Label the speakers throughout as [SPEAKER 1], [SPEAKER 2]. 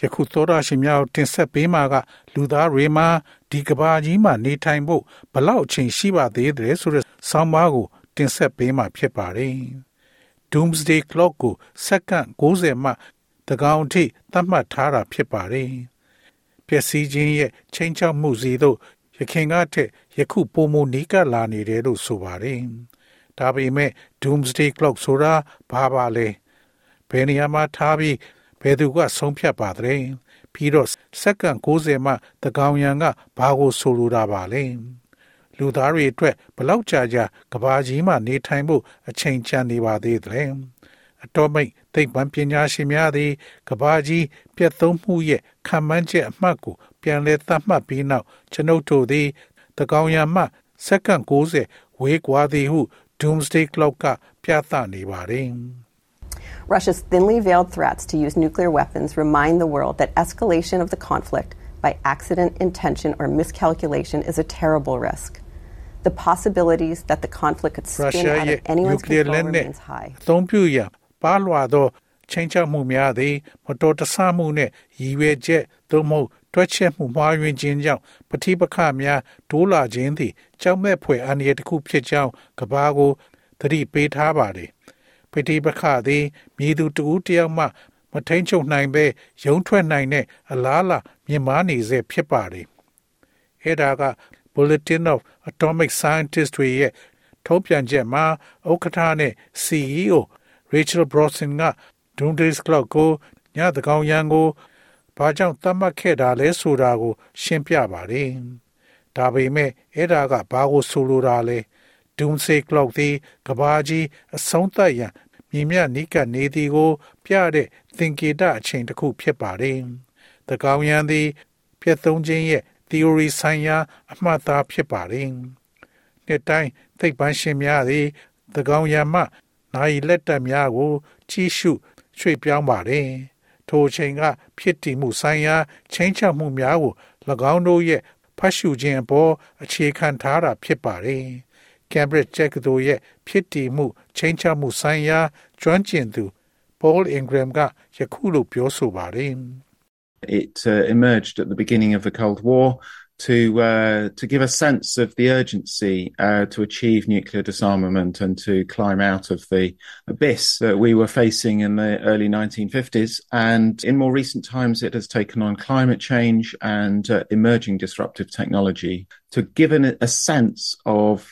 [SPEAKER 1] ယခုသောရရှိများတင်ဆက်ပေးမှာကလူသားတွေမှာဒီကဘာကြီးမှာနေထိုင်ဖို့ဘလောက်အချိန်ရှိပါသေးတယ်ဆိုတဲ့ဆောင်းပါးကိုတင်ဆက်ပေးမှာဖြစ်ပါတယ်။ Doomsday Clock ကိုစက္ကန့်60မှတကောင်အထိသတ်မှတ်ထားတာဖြစ်ပါတယ်။ပျက်စီးခြင်းရဲ့ချိန်ချောက်မှုစီတို့ရခင်ကထက်ယခုပိုမိုနီးကပ်လာနေတယ်လို့ဆိုပါတယ်။ဒါပေမဲ့ Doomsday Clock ဆိုတာဘာပါလဲ။ဘယ်နေရာမှာထားပြီး ဘယ်သူကဆုံးဖြတ်ပါသလဲပြီးတော့စက္ကန့်60မှတကောင်ရန်ကဘာကိုဆိုလိုတာပါလဲလူသားတွေအတွက်ဘလောက်ကြာကြာကဘာကြီးမှနေထိုင်ဖို့အချိန်ချန်နေပါသေးတယ်အတော်မိတ်သိပ္ပံပညာရှင်များသည်ကဘာကြီးပြတ်သုံးမှုရဲ့ခံမှန်းချက်အမှတ်ကိုပြန်လည်သတ်မှတ်ပြီးနောက်ကျွန်ုပ်တို့သည်တကောင်ရန်မှစက္ကန့်60ဝေးကွာသည်ဟု Doomsday Clock ကပြသနေပါတယ်
[SPEAKER 2] Russia's thinly veiled threats to use nuclear weapons remind the world that escalation of the conflict by accident, intention, or miscalculation is a terrible risk. The possibilities that the conflict could spin out of anyone's control remains high. အသုံးပြုရပါလွှာသောချိန်ချမှုများသည်မတော်တဆမှုနှင့်ရည်ရွယ်ချက်သို့မဟုတ်တွက်ချက်မှုမှားယွင်းခြင်းကြောင့်ပဋိပက္ခများတိုးလာခြင်းသည်ကြောက်မဲ့ဖွယ်အန္တရာယ်တစ်ခုဖြစ်ကြောင်းကဘာကိုသတိပေးထားပါသည် ပဋိပက္ခသည်မြေသူတဦးတယောက်မှ မထိန်ချုပ်နိုင်ပဲရုံထွက်နိုင်တဲ့အလားလာမြင်မာနေစေဖြစ်ပါတယ်။အဲဒါက Bulletin of Atomic Scientists တွေရဲ့ထုတ်ပြန်ချက်မှာဥက္ကဋ္ဌနဲ့ CEO Rachel Brosnan က Doomsday Clock ကိုညသကောင်ရန်ကိုဘာကြောင့်သတ်မှတ်ခဲ့တာလဲဆိုတာကို ရှင်းပြပါတယ်။ဒါပေမဲ့အဲ့ဒါကဘာကိုဆိုလိုတာလဲ Doomsday Clock သည်ကဘာကြီးအဆုံးသတ်ရန် မြင်မြနီးကပ်နေသည်ကို ပြတဲ့သင်္ကေတအချိန်တစ်ခုဖြစ်ပါတယ်။သကောင်ရန်သည်ပြည့်သုံးခြင်းရဲ့ theory ဆိုင်ရာ အမှတ်သားဖြစ်ပါတယ်။နှစ်တိုင်းသိပ္ပံရှင်များသည်သကောင်ရန်မှနိုင်လက်တက်များကို ကြီးရှုရွှေ့ပြောင်းပါတယ်။ထိုအချိန်က ဖြစ်တည်မှုဆိုင်ရာချင်းချမှုများကို၎င်းတို့ရဲ့ဖတ်ရှုခြင်းအပေါ်အခြေခံထားတာဖြစ်ပါတယ်။ Cambridge တက္ကသိုလ်ရဲ့ဖြစ်တည်မှု ချိန်ချမှုဆိုင်ရာကျွမ်းကျင်သူ Paul Ingram ကယခုလိုပြောဆိုပါတယ်
[SPEAKER 3] It uh, emerged at the beginning of the Cold War to uh, to give a sense of the urgency uh, to achieve nuclear disarmament and to climb out of the abyss that we were facing in the early 1950s. And in more recent times, it has taken on climate change and uh, emerging disruptive technology to give an, a sense of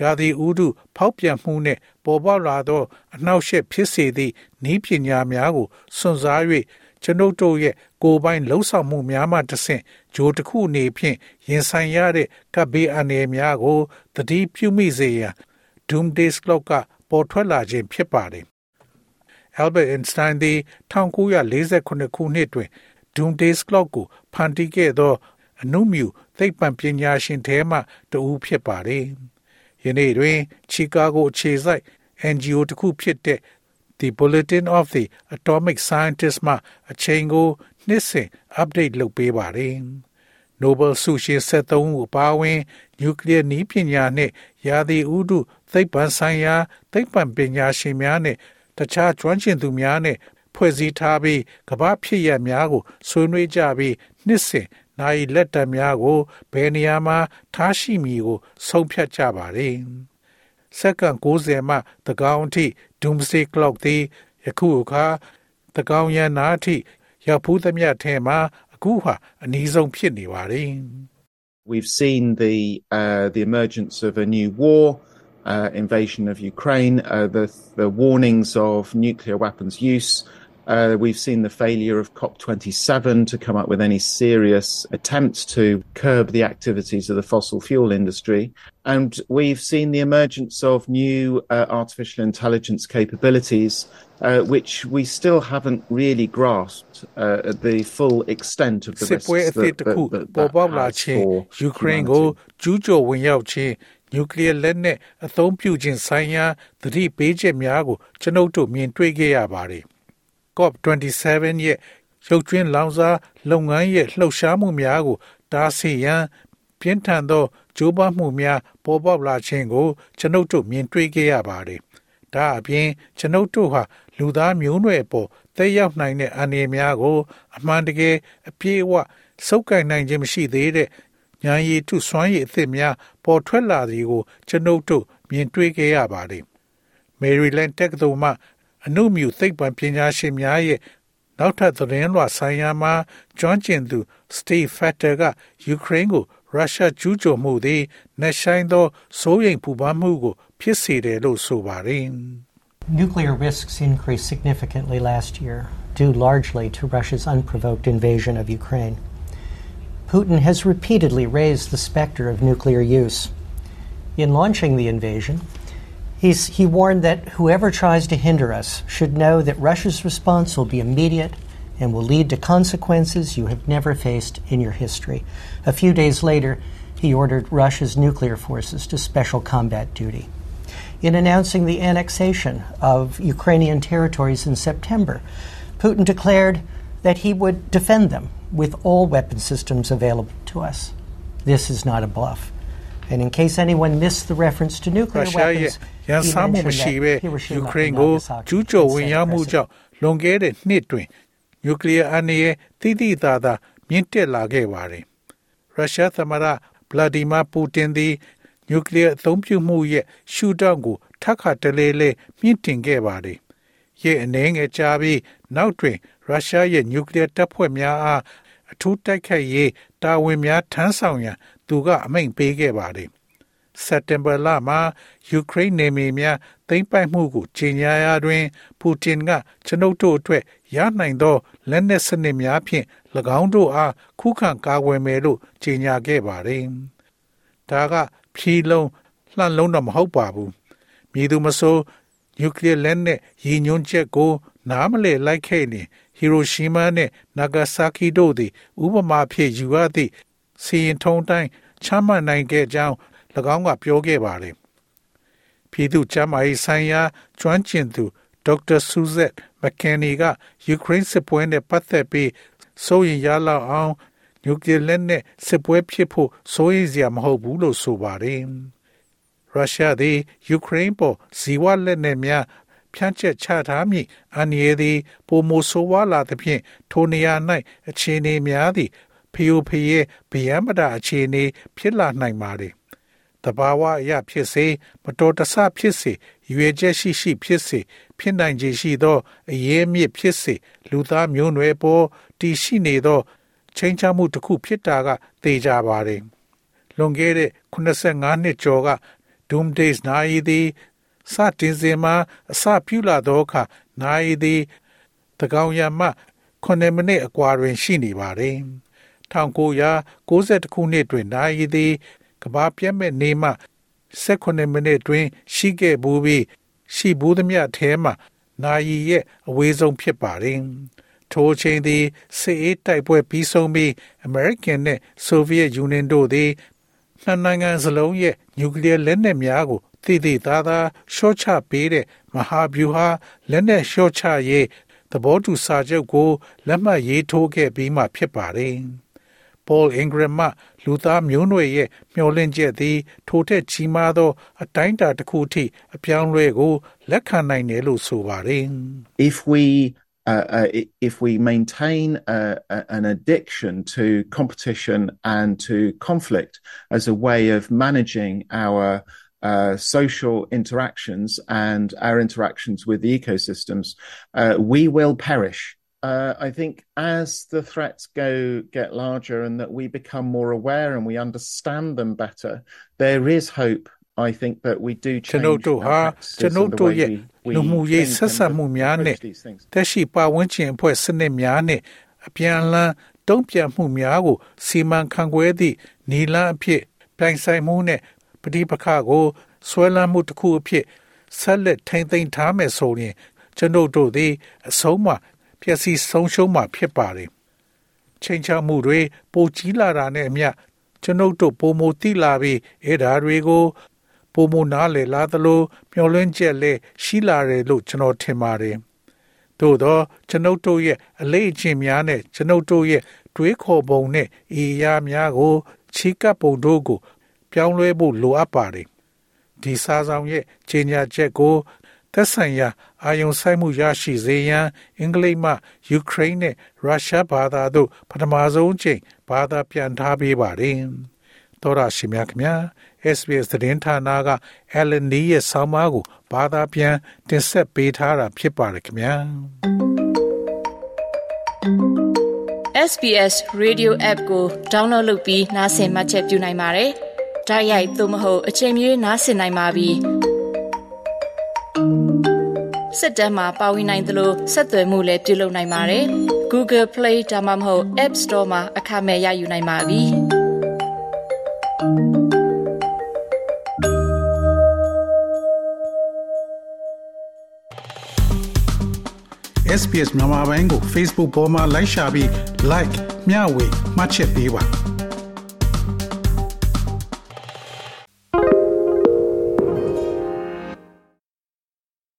[SPEAKER 1] ရာသီဥတုဖောက်ပြန်မှုနှင့်ပေါ်ပေါက်လာသော အနှောက်အယှက်ဖြစ်စေသည့်နည်းပညာများကိုစွန့်စား၍ကျွန်ုပ်တို့ရဲ့ကိုယ်ပိုင်လှုပ်ဆောင်မှုများမှတဆင့်ဂျိုးတစ်ခုအနေဖြင့်ရင်ဆိုင်ရတဲ့ကပ်ဘေးအန္တရာယ်များကိုသတိပြုမိစေရန် Doomsday Clock ကပေါ်ထွက်လာခြင်းဖြစ်ပါတယ်။ Albert Einstein သည်1948ခုနှစ်တွင် Doomsday Clock ကိုဖန်တီးခဲ့သောအနုမြူသိပ္ပံပညာရှင်ထဲမှတဦးဖြစ်ပါတယ်။ ယနေ့တွင်ချီကာဂိုအခြေစိုက် NGO တစ်ခုဖြစ်တဲ့ The Bulletin of the Atomic Scientists မှအချိန်ကိုနှစ်စဉ် update လုပ်ပေးပါတယ်။ Nobel ဆုရှင်73ဦးအပါအဝင်နျူကလ িয়ার နည်းပညာနှင့်ရာသီဥတုသိပ္ပံဆိုင်ရာသိပ္ပံပညာရှင်များနှင့်တခြားကျွမ်းကျင်သူများနှင့်ဖွဲ့စည်းထားပြီးကမ္ဘာဖြစ်ရများကိုဆွေးနွေးကြပြီးနှစ်စဉ် နိုင်လက်တံများကိုဘယ်နေရာမှာထားရှိမည်ကိုဆုံးဖြတ်ကြပါတယ်။စက္ကန့်60မှတကောင်အထိ Doomsday Clock သည်ယခုအခါတကောင်ရန်နာအထိရောက်ဖူးသမျှထဲမှာအခုဟာအနည်းဆုံးဖြစ်နေပါတယ်။
[SPEAKER 3] We've seen the uh, the emergence of a new war, uh, invasion of Ukraine, uh, the the warnings of nuclear weapons use. Uh, we've seen the failure of COP27 to come up with any serious attempts to curb the activities of the fossil fuel industry. And we've seen the emergence of new uh, artificial intelligence capabilities, uh, which we still haven't really grasped uh, the full extent of the
[SPEAKER 1] စစ်ပွဲအ
[SPEAKER 3] risks
[SPEAKER 1] သစ်
[SPEAKER 3] that,
[SPEAKER 1] တစ်ခု
[SPEAKER 3] that, that,
[SPEAKER 1] ပေါ်ပေါက်လာ
[SPEAKER 3] has
[SPEAKER 1] ခြင်း
[SPEAKER 3] for
[SPEAKER 1] ယူကရိန်းကို
[SPEAKER 3] humanity.
[SPEAKER 1] ကျူးကျော်ဝင်ရောက်ခြင်းနျူကလ িয়ার လက်နက်အသုံးပြုခြင်းဆိုင်ရာသတိပေးချက်များကိုကျွန်ုပ်တို့မြင်တွေ့ခဲ့ရပါတယ် COP27 ရဲ့ရုပ်ကျွင်းလောင်စာလုပ်ငန်းရဲ့လှုပ်ရှားမှုများကိုတားဆီးရန်ပြင်းထန်သောကြိုးပမ်းမှုများပေါ်ပေါက်လာခြင်းကိုကျွန်ုပ်တို့မြင်တွေ့ခဲ့ရပါတယ်။ဒါအပြင်ကျွန်ုပ်တို့ဟာလူသားမျိုးနွယ်အပေါ်သက်ရောက်နိုင်တဲ့အနေအများကို အမှန်တကယ်အပြည့်အဝစုပ်ကိုင်နိုင်ခြင်းမရှိသေးတဲ့ညာရည်ထုစွမ်းရည်အသစ်များပေါ်ထွက်လာသည်ကိုကျွန်ုပ်တို့မြင်တွေ့ခဲ့ရပါတယ်။ Maryland တက္ကသိုလ်မှ အနုမြူသိပ္ပံပညာရှင်များရဲ့နောက်ထပ်သတင်းလွှာဆိုင်ရာမှာကျွမ်းကျင်သူ Steve Fetter ကယူကရိန်းကိုရုရှားကျူးကျော်မှုသည်နှဆိုင်သောစိုးရိမ်ပူပန်မှုကိုဖြစ်စေတယ်လို့ဆိုပါတယ်။
[SPEAKER 4] Nuclear risks increased significantly last year, due largely to Russia's unprovoked invasion of Ukraine. Putin has repeatedly raised the specter of nuclear use. In launching the invasion, he's, he warned that whoever tries to hinder us should know that Russia's response will be immediate and will lead to consequences you have never faced in your history. A few days later, he ordered Russia's nuclear forces to special combat duty. In announcing the annexation of Ukrainian territories in September, Putin declared that he would defend them with all weapon systems available to us. This is not a bluff. And in case anyone missed the reference to
[SPEAKER 1] ရု
[SPEAKER 4] nuclear
[SPEAKER 1] ရှားရဲ့
[SPEAKER 4] weapons,
[SPEAKER 1] ရန်
[SPEAKER 4] he
[SPEAKER 1] စားမှုမ
[SPEAKER 4] mentioned
[SPEAKER 1] ရှိဘဲ
[SPEAKER 4] that
[SPEAKER 1] ယူ
[SPEAKER 4] Hiroshima
[SPEAKER 1] ကရိန်း
[SPEAKER 4] and
[SPEAKER 1] ကို
[SPEAKER 4] Nagasaki
[SPEAKER 1] ကျူးကျော်ဝင်
[SPEAKER 4] had
[SPEAKER 1] ရောက်မှု
[SPEAKER 4] set
[SPEAKER 1] ကြောင့်လွန်ခဲ့တဲ့နှစ်တွင်နျူကလ িয়ার အန္တရာယ်တိတိသာသာမြင့်တက်လာခဲ့ပါတယ်။ရုရှားသမ္မတဗလာဒီမာပူတင်သည်နျူကလ িয়ার အသုံးပြုမှုရဲ့ရှုထောင့်ကိုထပ်ခါတလဲလဲမြင့်တင်ခဲ့ပါတယ်။ရဲ့အနေငယ်ကြာပြီးနောက်တွင်ရုရှားရဲ့နျူကလ িয়ার တပ်ဖွဲ့များအားအထူးတိုက်ခိုက်ရေးတာဝန်များထမ်းဆောင်ရန် သူကအမိန့်ပေးခဲ့ပါတယ်။စက်တင်ဘာလမှာယူကရိန်းနေမြေများသိမ်းပိုက်မှုကိုကြေညာရာတွင်ပူတင်ကကျွန်ုပ်တို့အတွက်ရနိုင်သောလက်နက်စနစ်များဖြင့်၎င်းတို့အားခုခံကာကွယ်မယ်လို့ကြေညာခဲ့ပါတယ်။ဒါကဖြီးလုံးလှန့်လုံးတော့မဟုတ်ပါဘူး။မည်သူမဆိုနျူကလ িয়ার လက်နက်ရည်ညွှန်းချက်ကို နားမလည်လိုက်ခဲ့ရင်ဟီရိုရှီမာနှင့်နာဂါဆာကီတို့သည် ဥပမာဖြင့်ယူရသည့် စီရင်ထုံးတိုင်းချမှတ်နိုင်ခဲ့ကြောင်း၎င်းကပြောခဲ့ပါတယ်။ပြည်သူ့ကျန်းမာရေးဆိုင်ရာကျွမ်းကျင်သူဒေါက်တာဆူဇက်မက်ကန်နီကယူကရိန်းစစ်ပွဲနဲ့ပတ်သက်ပြီးစိုးရင်ရလောက်အောင်နျူကလ িয়ার လက်နက်စစ်ပွဲဖြစ်ဖို့စိုးရိမ်စရာမဟုတ်ဘူးလို့ဆိုပါတယ်။ရုရှားသည်ယူကရိန်းပေါ်ဇီဝလက်နက်များဖြန့်ချက်ချထားမည့်အန္တရာယ်သည်ပုံမဆိုးဝါးလာသဖြင့်ထိုနေရာ၌အခြေအနေများသည် ဖျို့ဖျဲဗျံပဒအခြေအနေဖြစ်လာနိုင်ပါသည်တဘာဝအရာဖြစ်စေမတော်တဆဖြစ်စေရွေချက်ရှိရှိဖြစ်စေဖြစ်နိုင်ခြေရှိသောအရေးမြစ်ဖြစ်စေလူသားမျိုးနွယ်ပေါ်တည်ရှိနေသောချိန်ချမှုတစ်ခုဖြစ်တာကသိကြပါတယ်လွန်ခဲ့တဲ့85နှစ်ကျော်က Doomsday နိုင်သည်စတင်စဉ်မှာအစပြုလာသောအခါနိုင်သည်တကောင်ရမှ9မိနစ်အကွာတွင်ရှိနေပါတယ် 1990ခုနှစ်တွင်နိုင်သည်ကဘာပြတ်မဲ့နေမှ18မိနစ်တွင် ရှိခဲ့ဘူးပြီးရှိဘူးသမျှထဲမှနိုင်ရဲ့အဝေးဆုံးဖြစ်ပါတယ်ထိုအချိန်သည်စစ်အေးတိုက်ပွဲပြီးဆုံးပြီး American နဲ့ Soviet Union တို့သည်နှစ်နိုင်ငံစလုံးရဲ့နျူကလ িয়ার လက်နက်များကိုသိသိသာသာရှော့ချပေးတဲ့မဟာဗျူဟာလက်နက်ရှော့ချရေးသဘောတူစာချုပ်ကိုလက်မှတ်ရေးထိုးခဲ့ပြီးမှဖြစ်ပါတယ်။ Paul Ingram မှလူသားမျိုးနွယ်ရဲ့မျှော်လင့်ချက်သည်ထိုထက်ကြီးမားသောအတိုင်းအတာတစ်ခုထိအပြောင်းလဲကိုလက်ခံနိုင်တယ်လို့ဆိုပါတယ်။
[SPEAKER 3] if we uh, uh, i- if we maintain uh, a- an addiction to competition and to conflict as a way of managing our uh, social interactions and our interactions with the ecosystems, uh, we will perish uh, I think as the threats go get larger and that we become more aware and we understand them better, there is hope. I think that we do
[SPEAKER 1] ကျွန်
[SPEAKER 3] change ုပ်
[SPEAKER 1] တို့ဟာ
[SPEAKER 3] our
[SPEAKER 1] ကျွန်
[SPEAKER 3] practices ုပ် and the
[SPEAKER 1] တို့
[SPEAKER 3] way
[SPEAKER 1] ရဲ့
[SPEAKER 3] we,
[SPEAKER 1] လူမှုရေး
[SPEAKER 3] think
[SPEAKER 1] ဆက်ဆံ
[SPEAKER 3] and
[SPEAKER 1] မှုများနဲ့
[SPEAKER 3] approach these things.
[SPEAKER 1] တက်ရှိပါဝင်ခြင်းအဖွဲ့စနစ်များနဲ့အပြန်အလှန်တုံ့ပြန်မှုများကို စီမံခန့်ခွဲသည့်နီလန်းအဖြစ်ပြိုင်ဆိုင်မှုနဲ့ပဋိပက္ခကိုဆွဲလန်းမှုတစ်ခုအဖြစ်ဆက်လက်ထိမ့်သိမ်းထားမယ်ဆိုရင်ကျွန်ုပ်တို့သည်အဆုံးမှာ ပျက်စီးဆုံးရှုံးမှာဖြစ်ပါတယ်ချိန်ချမှုတွေပိုကြီးလာတာနဲ့အမျှကျွန်ုပ်တို့ပုံမတိလာပြီးအဲ့ဓာတွေကိုပုံမနားလေလာသလိုမျောလင်းချက်လေရှိလာတယ်လို့ကျွန်တော်ထင်ပါတယ်။သို့သောကျွန်ုပ်တို့ရဲ့အလေးအကျင့်များနဲ့ကျွန်ုပ်တို့ရဲ့တွေးခေါ်ပုံနဲ့ဤအရာများကိုချီးကပ်ပုံတို့ကို ပြောင်းလဲဖို့လိုအပ်ပါတယ်။ဒီစာဆောင်ရဲ့ခြေညာချက်ကို သက်ဆိုင်ရာအာယုံဆိုင်မှုရရှိစေရန်အင်္ဂလိပ်မှယူကရိန်းနဲ့ရုရှားဘာသာတို့ပထမဆုံးချိန်ဘာသာပြန်ထားပေးပါတယ်။သောရရှိမြခင်ဗျာ SBS သတင်းဌာနက Alan Lee ရဲ့ဆောင်းပါးကိုဘာသာပြန်တင်ဆက်ပေးထားတာဖြစ်ပါတယ်ခင်ဗျာ။
[SPEAKER 5] SBS Radio App ကို download လုပ်ပြီးနားဆင်မှတ်ချက်ပြုနိုင်ပါတယ်။ဒါရိုက်သို့မဟုတ်အချိန်မြေးနားဆင်နိုင်ပါပြီ။ စစ်တမ်းမှာပါဝင်နိုင်သလိုဆက်သွယ်မှုလည်းပြုလုပ်နိုင်ပါတယ်။ Google Play ဒါမှမဟုတ် App Store မှာအခမဲ့ရယူနိုင်ပါပြီ။
[SPEAKER 1] SBS မြန်မာပိုင်းကို Facebook ပေါ်မှာ like ရှာပြီး like မျှဝေမှတ်ချက်ပေးပါ